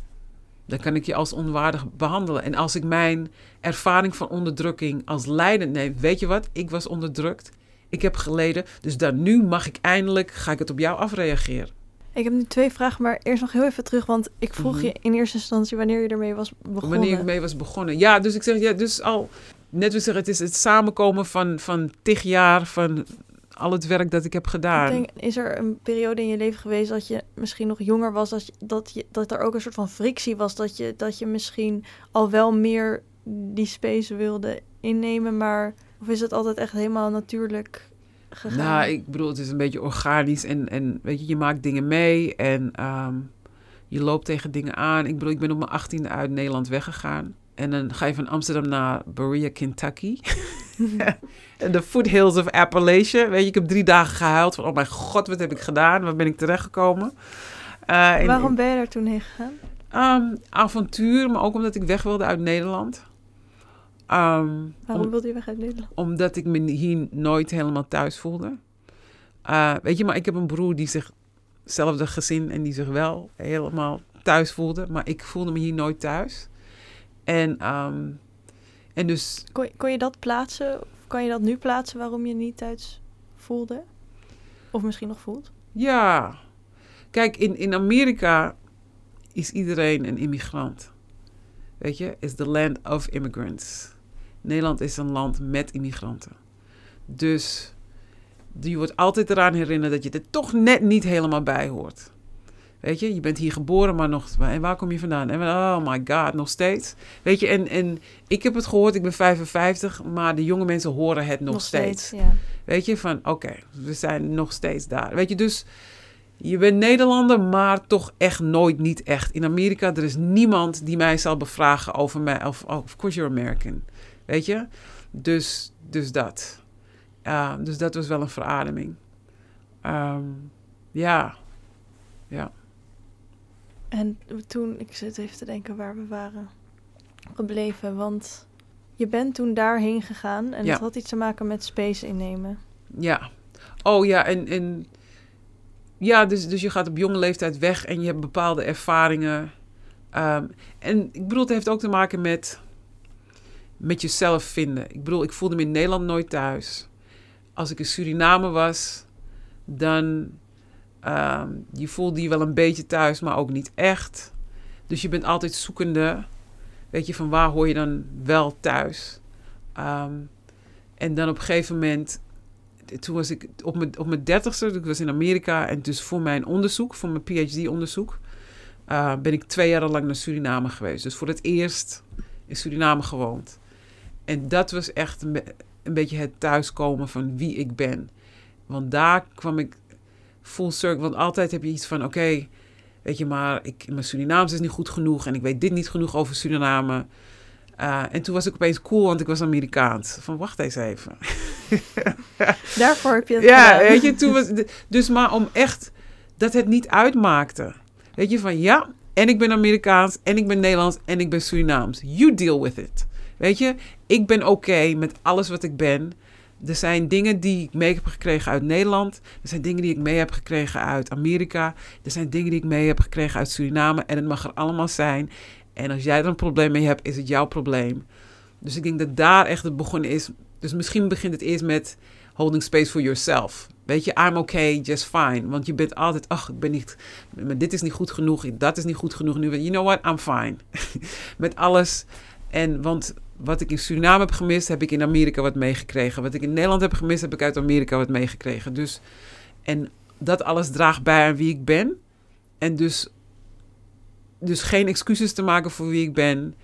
dan kan ik je als onwaardig behandelen. En als ik mijn ervaring van onderdrukking als leidend neem, weet je wat? Ik was onderdrukt. Ik heb geleden. Dus dan nu mag ik eindelijk, ga ik het op jou afreageren. Ik heb nu twee vragen, maar eerst nog heel even terug. Want ik vroeg Mhm. je in eerste instantie wanneer je ermee was begonnen. Wanneer ik mee was begonnen. Ja, dus ik zeg, ja, dus al, net als zeggen, het is het samenkomen van, van tig jaar van al het werk dat ik heb gedaan. Ik denk, is er een periode in je leven geweest dat je misschien nog jonger was, dat, je, dat, je, dat er ook een soort van frictie was, dat je, dat je misschien al wel meer die space wilde innemen, maar of is het altijd echt helemaal natuurlijk gegaan? Nou, ik bedoel, het is een beetje organisch en, en weet je, je maakt dingen mee en ehm, je loopt tegen dingen aan. Ik bedoel, ik ben op mijn achttiende uit Nederland weggegaan. En dan ga je van Amsterdam naar Berea, Kentucky. De foothills of Appalachia. Weet je, ik heb drie dagen gehuild van, oh mijn god, wat heb ik gedaan? Waar ben ik terechtgekomen? Eh, en- Waarom ben je daar toen heen gegaan? Ehm, avontuur, maar ook omdat ik weg wilde uit Nederland. Ehm, Waarom om- wilde je weg uit Nederland? omdat ik me hier nooit helemaal thuis voelde. Eh, weet je, maar ik heb een broer die zich, hetzelfde gezin en die zich wel helemaal thuis voelde. Maar ik voelde me hier nooit thuis. En, ehm, en dus, Kon, kon je dat plaatsen? Kan je dat nu plaatsen waarom je niet thuis voelde? Of misschien nog voelt? ja. Kijk, in, in Amerika is iedereen een immigrant. Weet je, is the land of immigrants. Nederland is een land met immigranten. Dus je wordt altijd eraan herinnerd dat je er toch net niet helemaal bij hoort. Weet je, je bent hier geboren, maar nog. En waar kom je vandaan? En oh my god, nog steeds. Weet je, en, en ik heb het gehoord, ik ben 55, maar de jonge mensen horen het nog, steeds. Ja. Weet je, van oké, we zijn nog steeds daar. Weet je, dus je bent Nederlander, maar toch echt nooit niet echt. In Amerika, er is niemand die mij zal bevragen over mij. Of, oh, of course you're American. Weet je? Dus, dus dat. Dus dat was wel een verademing. Ehm, ja. Ja. En toen, ik zit even te denken waar we waren gebleven. Want je bent toen daarheen gegaan en Ja. het had iets te maken met space innemen. Ja. Oh ja, en, en ja, dus, dus je gaat op jonge leeftijd weg en je hebt bepaalde ervaringen. Ehm, en ik bedoel, het heeft ook te maken met, met jezelf vinden. Ik bedoel, ik voelde me in Nederland nooit thuis. Als ik in Suriname was, dan ehm, je voelde je wel een beetje thuis, maar ook niet echt. Dus je bent altijd zoekende. Weet je, van waar hoor je dan wel thuis? Ehm, en dan op een gegeven moment toen was ik op mijn, op mijn dertigste, ik was in Amerika en dus voor mijn onderzoek, voor mijn PhD-onderzoek, eh, ben ik twee jaar lang naar Suriname geweest. Dus voor het eerst in Suriname gewoond. En dat was echt een, een beetje het thuiskomen van wie ik ben. Want daar kwam ik full circle. Want altijd heb je iets van, oké, weet je maar, ik, mijn Surinaams is niet goed genoeg en ik weet dit niet genoeg over Suriname. Eh, en toen was ik opeens cool, want ik was Amerikaans. Van, wacht eens even. Daarvoor heb je het Ja, gedaan. weet je, toen was dus maar om echt dat het niet uitmaakte. Weet je, van ja, en ik ben Amerikaans, en ik ben Nederlands, en ik ben Surinaams. You deal with it. Weet je, ik ben oké met alles wat ik ben. Er zijn dingen die ik mee heb gekregen uit Nederland. Er zijn dingen die ik mee heb gekregen uit Amerika. Er zijn dingen die ik mee heb gekregen uit Suriname. En het mag er allemaal zijn. En als jij er een probleem mee hebt, is het jouw probleem. Dus ik denk dat daar echt het begonnen is. Dus misschien begint het eerst met holding space for yourself. Weet je, I'm okay, just fine. Want je bent altijd, ach, ik ben niet, dit is niet goed genoeg, dat is niet goed genoeg. Nu, you know what, I'm fine. Met alles. En want wat ik in Suriname heb gemist, heb ik in Amerika wat meegekregen. Wat ik in Nederland heb gemist, heb ik uit Amerika wat meegekregen. Dus, en dat alles draagt bij aan wie ik ben. En dus, dus geen excuses te maken voor wie ik ben.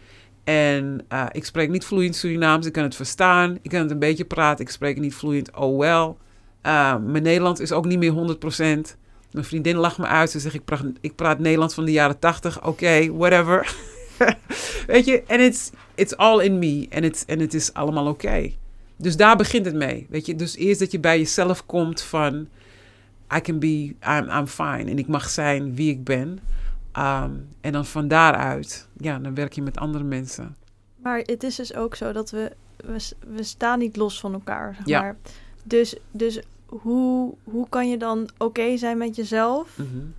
En uh, ik spreek niet vloeiend Surinaams. Ik kan het verstaan. Ik kan het een beetje praten. Ik spreek niet vloeiend. Oh well. Uh, mijn Nederlands is ook niet meer 100%. Mijn vriendin lacht me uit. Ze zegt, ik praat, ik praat Nederlands van de jaren 80. Oké, whatever. Weet je, en it's, it's all in me. En het het is allemaal oké. Okay. Dus daar begint het mee. Weet je, dus eerst dat je bij jezelf komt van... I can be, I'm, I'm fine. En ik mag zijn wie ik ben. Um, en dan van daaruit, ja, dan werk je met andere mensen. Maar het is dus ook zo dat we, we, we staan niet los van elkaar, zeg Ja. maar. Dus, dus hoe, hoe kan je dan oké okay zijn met jezelf, Mm -hmm.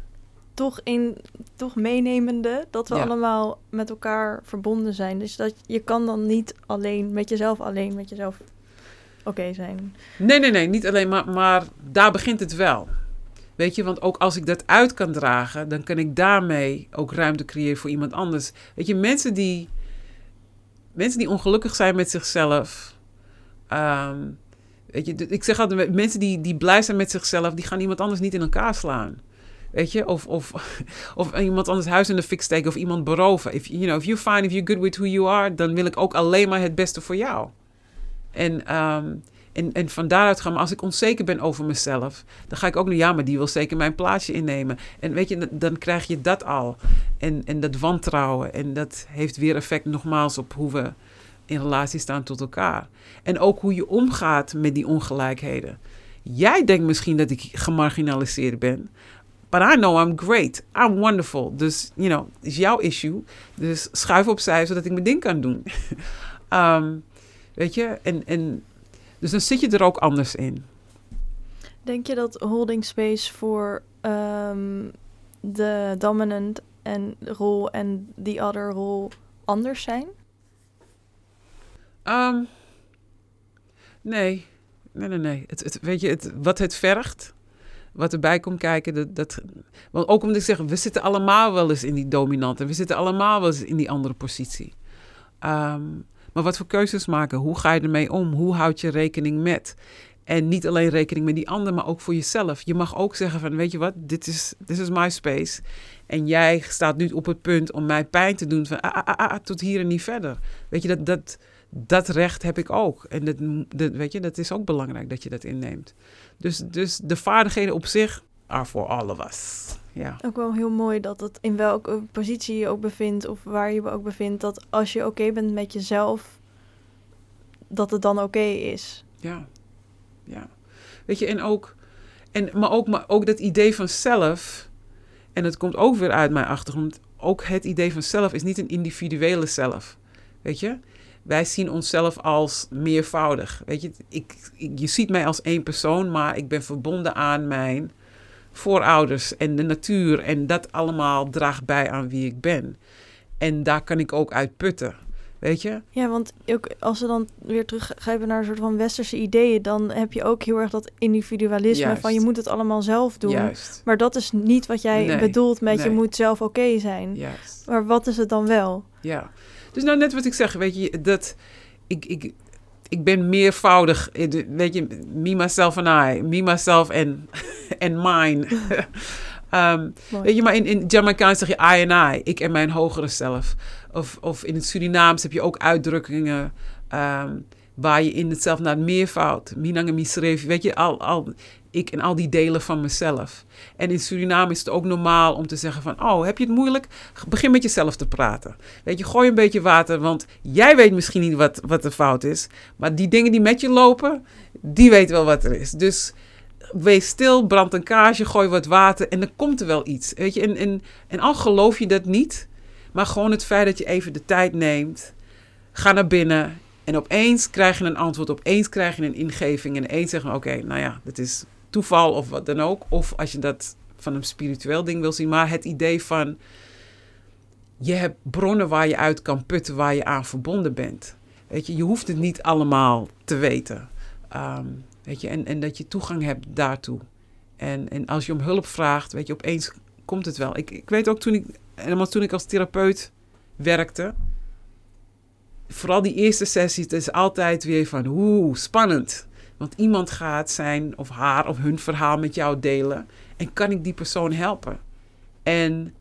Toch, in, toch meenemende dat we Ja. allemaal met elkaar verbonden zijn. Dus dat je kan dan niet alleen met jezelf, alleen met jezelf oké zijn. Nee, nee, nee, niet alleen, maar, maar daar begint het wel. Weet je, want ook als ik dat uit kan dragen, dan kan ik daarmee ook ruimte creëren voor iemand anders. Weet je, mensen die, mensen die ongelukkig zijn met zichzelf. ehm, weet je, ik zeg altijd, mensen die, die blij zijn met zichzelf, die gaan iemand anders niet in elkaar slaan. Weet je, of, of, of iemand anders huis in de fik steken of iemand beroven. If, you know, if you're fine, if you're good with who you are, dan wil ik ook alleen maar het beste voor jou. En, ehm, en, en van daaruit gaan, maar als ik onzeker ben over mezelf, dan ga ik ook nu, ja, maar die wil zeker mijn plaatsje innemen. En weet je, dan krijg je dat al. En, en dat wantrouwen. En dat heeft weer effect nogmaals op hoe we in relatie staan tot elkaar. En ook hoe je omgaat met die ongelijkheden. Jij denkt misschien dat ik gemarginaliseerd ben. But I know I'm great. I'm wonderful. Dus, you know, is jouw issue. Dus schuif opzij zodat ik mijn ding kan doen. Ehm, weet je? En, en, dus dan zit je er ook anders in. Denk je dat holding space voor ehm, de dominant en rol en the other rol anders zijn? Ehm, nee, nee, nee, nee. Het, het, weet je, het, wat het vergt, wat erbij komt kijken, dat, dat, want ook omdat ik zeg, we zitten allemaal wel eens in die dominante, we zitten allemaal wel eens in die andere positie. Ehm, maar wat voor keuzes maken? Hoe ga je ermee om? Hoe houd je rekening met? En niet alleen rekening met die ander, maar ook voor jezelf. Je mag ook zeggen van, weet je wat, dit is, dit is my space. En jij staat nu op het punt om mij pijn te doen van, ah, ah, ah, ah, tot hier en niet verder. Weet je, dat, dat, dat recht heb ik ook. En dat, dat, weet je, dat is ook belangrijk dat je dat inneemt. Dus, dus de vaardigheden op zich are for all of us. Ja. Ook wel heel mooi dat het in welke positie je ook bevindt of waar je je ook bevindt, dat als je oké bent met jezelf, dat het dan oké is. Ja. Ja. Weet je, en ook, en, maar, ook, maar ook dat idee van zelf, en het komt ook weer uit mijn achtergrond, ook het idee van zelf is niet een individuele zelf. Weet je? Wij zien onszelf als meervoudig. Weet je, ik, ik, je ziet mij als één persoon, maar ik ben verbonden aan mijn voorouders en de natuur. En dat allemaal draagt bij aan wie ik ben. En daar kan ik ook uit putten. Weet je? Ja, want ook als we dan weer teruggrijpen naar een soort van westerse ideeën, dan heb je ook heel erg dat individualisme Juist. van je moet het allemaal zelf doen. Juist. Maar dat is niet wat jij Nee, bedoelt met je moet zelf oké zijn. Juist. Maar wat is het dan wel? Ja. Dus nou net wat ik zeg, weet je, dat ik, ik, ik ben meervoudig, eh, de- weet je, me, myself en I, me, myself en en mine. Ehm, weet je, maar in, in Jamaicaans zeg je I en I, ik en mijn hogere zelf. Of, of in het Surinaams heb je ook uitdrukkingen ehm, waar je in het zelf naar het meervoud, en misreef, weet je, al, al, ik en al die delen van mezelf. En in Suriname is het ook normaal om te zeggen van, oh, heb je het moeilijk? Begin met jezelf te praten. Weet je, gooi een beetje water, want jij weet misschien niet wat, wat de fout is. Maar die dingen die met je lopen, die weet wel wat er is. Dus wees stil, brand een kaarsje, gooi wat water en dan komt er wel iets. Weet je, en, en, en al geloof je dat niet, maar gewoon het feit dat je even de tijd neemt, ga naar binnen en opeens krijg je een antwoord, opeens krijg je een ingeving en opeens zeggen, oké, nou ja, dat is toeval of wat dan ook. Of als je dat van een spiritueel ding wil zien, maar het idee van je hebt bronnen waar je uit kan putten, waar je aan verbonden bent. Weet je, je hoeft het niet allemaal te weten. Ehm, weet je, en, en dat je toegang hebt daartoe. En, en als je om hulp vraagt, weet je, opeens komt het wel. Ik, ik weet ook toen ik, helemaal toen ik als therapeut werkte, vooral die eerste sessies, het is altijd weer van, oeh, spannend. Want iemand gaat zijn of haar of hun verhaal met jou delen. En kan ik die persoon helpen? En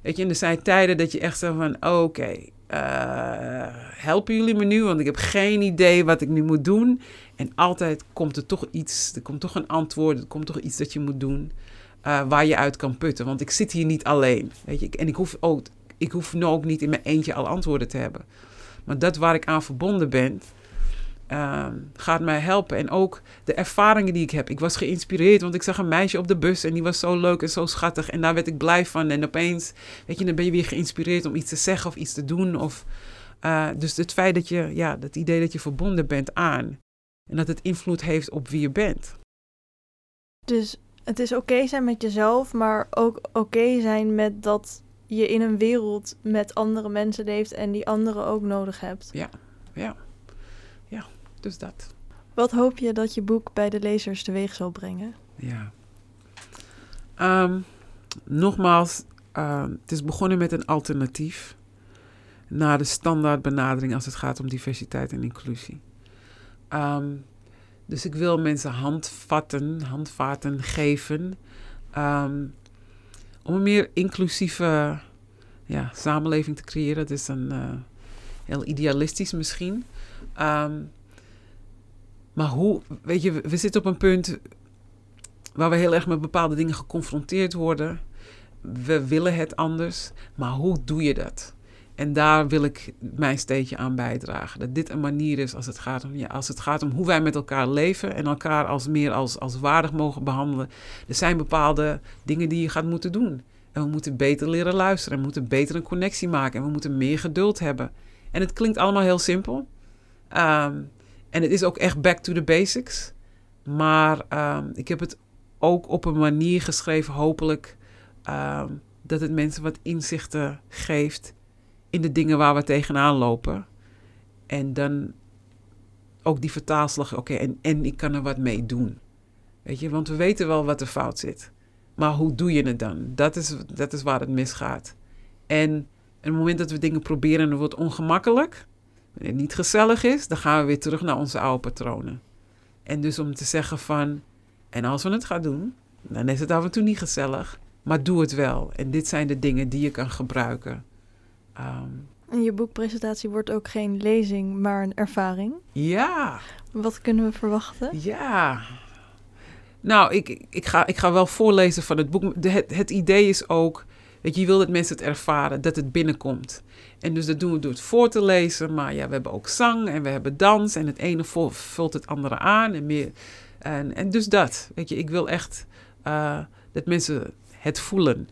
weet je, er zijn tijden dat je echt zo van, oké, eh, helpen jullie me nu? Want ik heb geen idee wat ik nu moet doen. En altijd komt er toch iets, er komt toch een antwoord, er komt toch iets dat je moet doen. eh, waar je uit kan putten. Want ik zit hier niet alleen. Weet je, en ik hoef, ook, ik hoef nu ook niet in mijn eentje al antwoorden te hebben. Maar dat waar ik aan verbonden ben, ehm, gaat mij helpen. En ook de ervaringen die ik heb. Ik was geïnspireerd, want ik zag een meisje op de bus en die was zo leuk en zo schattig. En daar werd ik blij van. En opeens, weet je, dan ben je weer geïnspireerd om iets te zeggen of iets te doen. Of, eh, dus het feit dat je, ja, dat idee dat je verbonden bent aan. En dat het invloed heeft op wie je bent. Dus het is oké zijn met jezelf, maar ook oké zijn met dat je in een wereld met andere mensen leeft en die anderen ook nodig hebt. Dus dat. Wat hoop je dat je boek bij de lezers teweeg zal brengen? Ja. Ehm, nogmaals, ehm, het is begonnen met een alternatief naar de standaard benadering als het gaat om diversiteit en inclusie. Ehm, dus ik wil mensen handvatten, handvaten geven om een meer inclusieve ja, samenleving te creëren. Dat is een uh, heel idealistisch misschien. Maar hoe, weet je, we zitten op een punt waar we heel erg met bepaalde dingen geconfronteerd worden. We willen het anders, maar hoe doe je dat? En daar wil ik mijn steentje aan bijdragen. Dat dit een manier is als het gaat om, ja, als het gaat om hoe wij met elkaar leven en elkaar als meer als, als waardig mogen behandelen. Er zijn bepaalde dingen die je gaat moeten doen. En we moeten beter leren luisteren. En we moeten beter een connectie maken. En we moeten meer geduld hebben. En het klinkt allemaal heel simpel. Ehm, en het is ook echt back to the basics. Maar um, ik heb het ook op een manier geschreven, hopelijk, ehm, dat het mensen wat inzichten geeft in de dingen waar we tegenaan lopen. En dan ook die vertaalslag, oké, en, en ik kan er wat mee doen. Weet je, want we weten wel wat er fout zit. Maar hoe doe je het dan? Dat is, dat is waar het misgaat. En op het moment dat we dingen proberen en het wordt ongemakkelijk, het niet gezellig is, dan gaan we weer terug naar onze oude patronen. En dus om te zeggen van, en als we het gaan doen, dan is het af en toe niet gezellig. Maar doe het wel. En dit zijn de dingen die je kan gebruiken. Um, en je boekpresentatie wordt ook geen lezing, maar een ervaring. Ja. Wat kunnen we verwachten? Ja. Nou, ik, ik, ga, ik ga wel voorlezen van het boek. het, het idee is ook, weet je, je wil dat mensen het ervaren, dat het binnenkomt. En dus dat doen we door het voor te lezen. Maar ja, we hebben ook zang en we hebben dans. En het ene vult het andere aan. En meer en, en dus dat, weet je, ik wil echt uh, dat mensen het voelen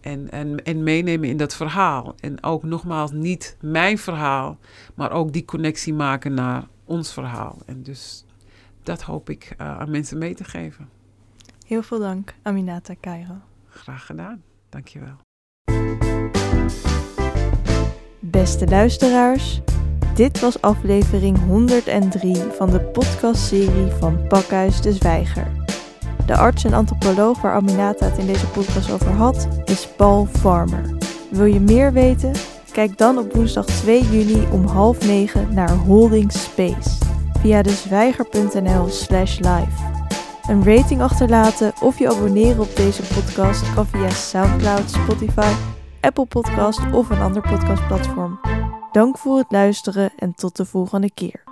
en, en, en meenemen in dat verhaal. En ook nogmaals, niet mijn verhaal, maar ook die connectie maken naar ons verhaal. En dus dat hoop ik uh, aan mensen mee te geven. Heel veel dank, Aminata Cairo. Graag gedaan, dankjewel. Beste luisteraars, dit was aflevering 103 van de podcastserie van Pakhuis de Zwijger. De arts en antropoloog waar Aminata het in deze podcast over had, is Paul Farmer. Wil je meer weten? Kijk dan op woensdag 2 juni om half negen naar Holding Space via dezwijger.nl slash live. Een rating achterlaten of je abonneren op deze podcast kan via Soundcloud, Spotify, Apple Podcast of een ander podcastplatform. Dank voor het luisteren en tot de volgende keer.